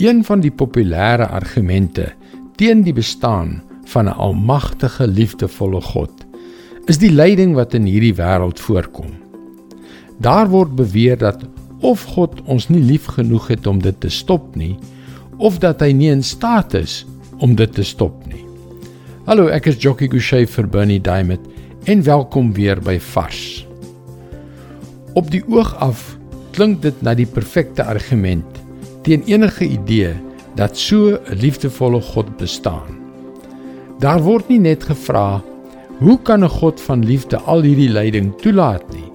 Een van die populêre argumente teen die bestaan van 'n almagtige, liefdevolle God is die lyding wat in hierdie wêreld voorkom. Daar word beweer dat of God ons nie lief genoeg het om dit te stop nie, of dat hy nie in staat is om dit te stop nie. Hallo, ek is Jockey Gouchee vir Bernie Diamond en welkom weer by Vars. Op die oog af klink dit na die perfekte argument teen enige idee dat so 'n liefdevolle God bestaan. Daar word nie net gevra hoe kan 'n God van liefde al hierdie lyding toelaat nie,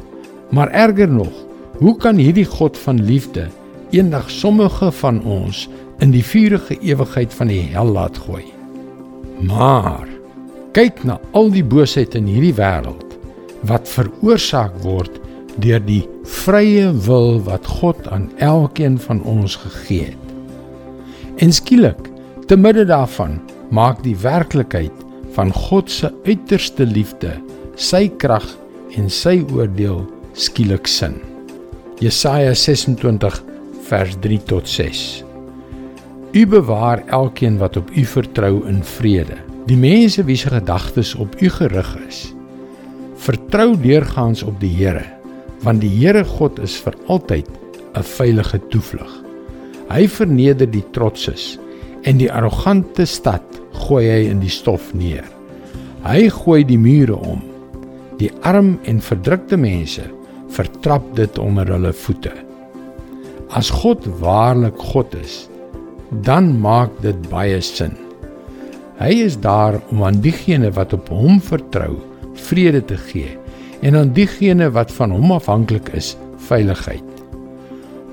maar erger nog, hoe kan hierdie God van liefde eendag sommige van ons in die vuurige ewigheid van die hel laat gooi? Maar kyk na al die boosheid in hierdie wêreld wat veroorsaak word deur die vrye wil wat God aan elkeen van ons gegee het. En skielik, te midde daarvan, maak die werklikheid van God se uiterste liefde, sy krag en sy oordeel skielik sin. Jesaja 26 vers 3 tot 6. U bewaar elkeen wat op u vertrou in vrede. Die mense wie se gedagtes op u gerig is. Vertrou deurgaans op die Here want die Here God is vir altyd 'n veilige toevlug. Hy verneder die trotses en die arrogante stad gooi hy in die stof neer. Hy gooi die mure om. Die arm en verdrukte mense vertrap dit onder hulle voete. As God waarlik God is, dan maak dit baie sin. Hy is daar om aan diegene wat op hom vertrou, vrede te gee en aan diegene wat van hom afhanklik is, veiligheid.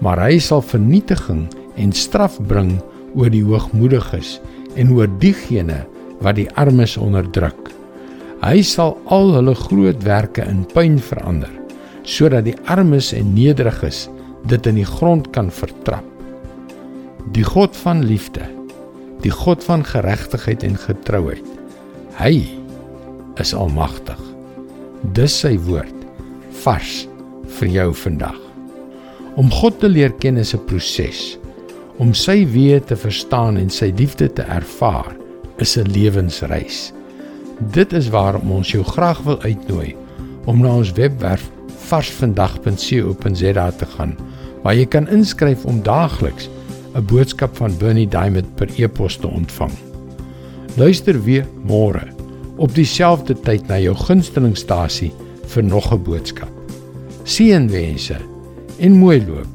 Maar hy sal vernietiging en straf bring oor die hoogmoediges en oor diegene wat die armes onderdruk. Hy sal al hulle groot werke in puin verander sodat die armes en nederiges dit in die grond kan vertrap. Die God van liefde, die God van geregtigheid en getrouheid. Hy is almagtig. Dis sy woord vars vir jou vandag. Om God te leer ken is 'n proses. Om sy weë te verstaan en sy liefde te ervaar is 'n lewensreis. Dit is waarom ons jou graag wil uitnooi om na ons webwerf varsvandag.co.za te gaan waar jy kan inskryf om daagliks 'n boodskap van Bernie Diamond per e-pos te ontvang. Luister weer môre op dieselfde tyd na jou gunstelingstasie vir nog 'n boodskap. Seënwense en mooi loop.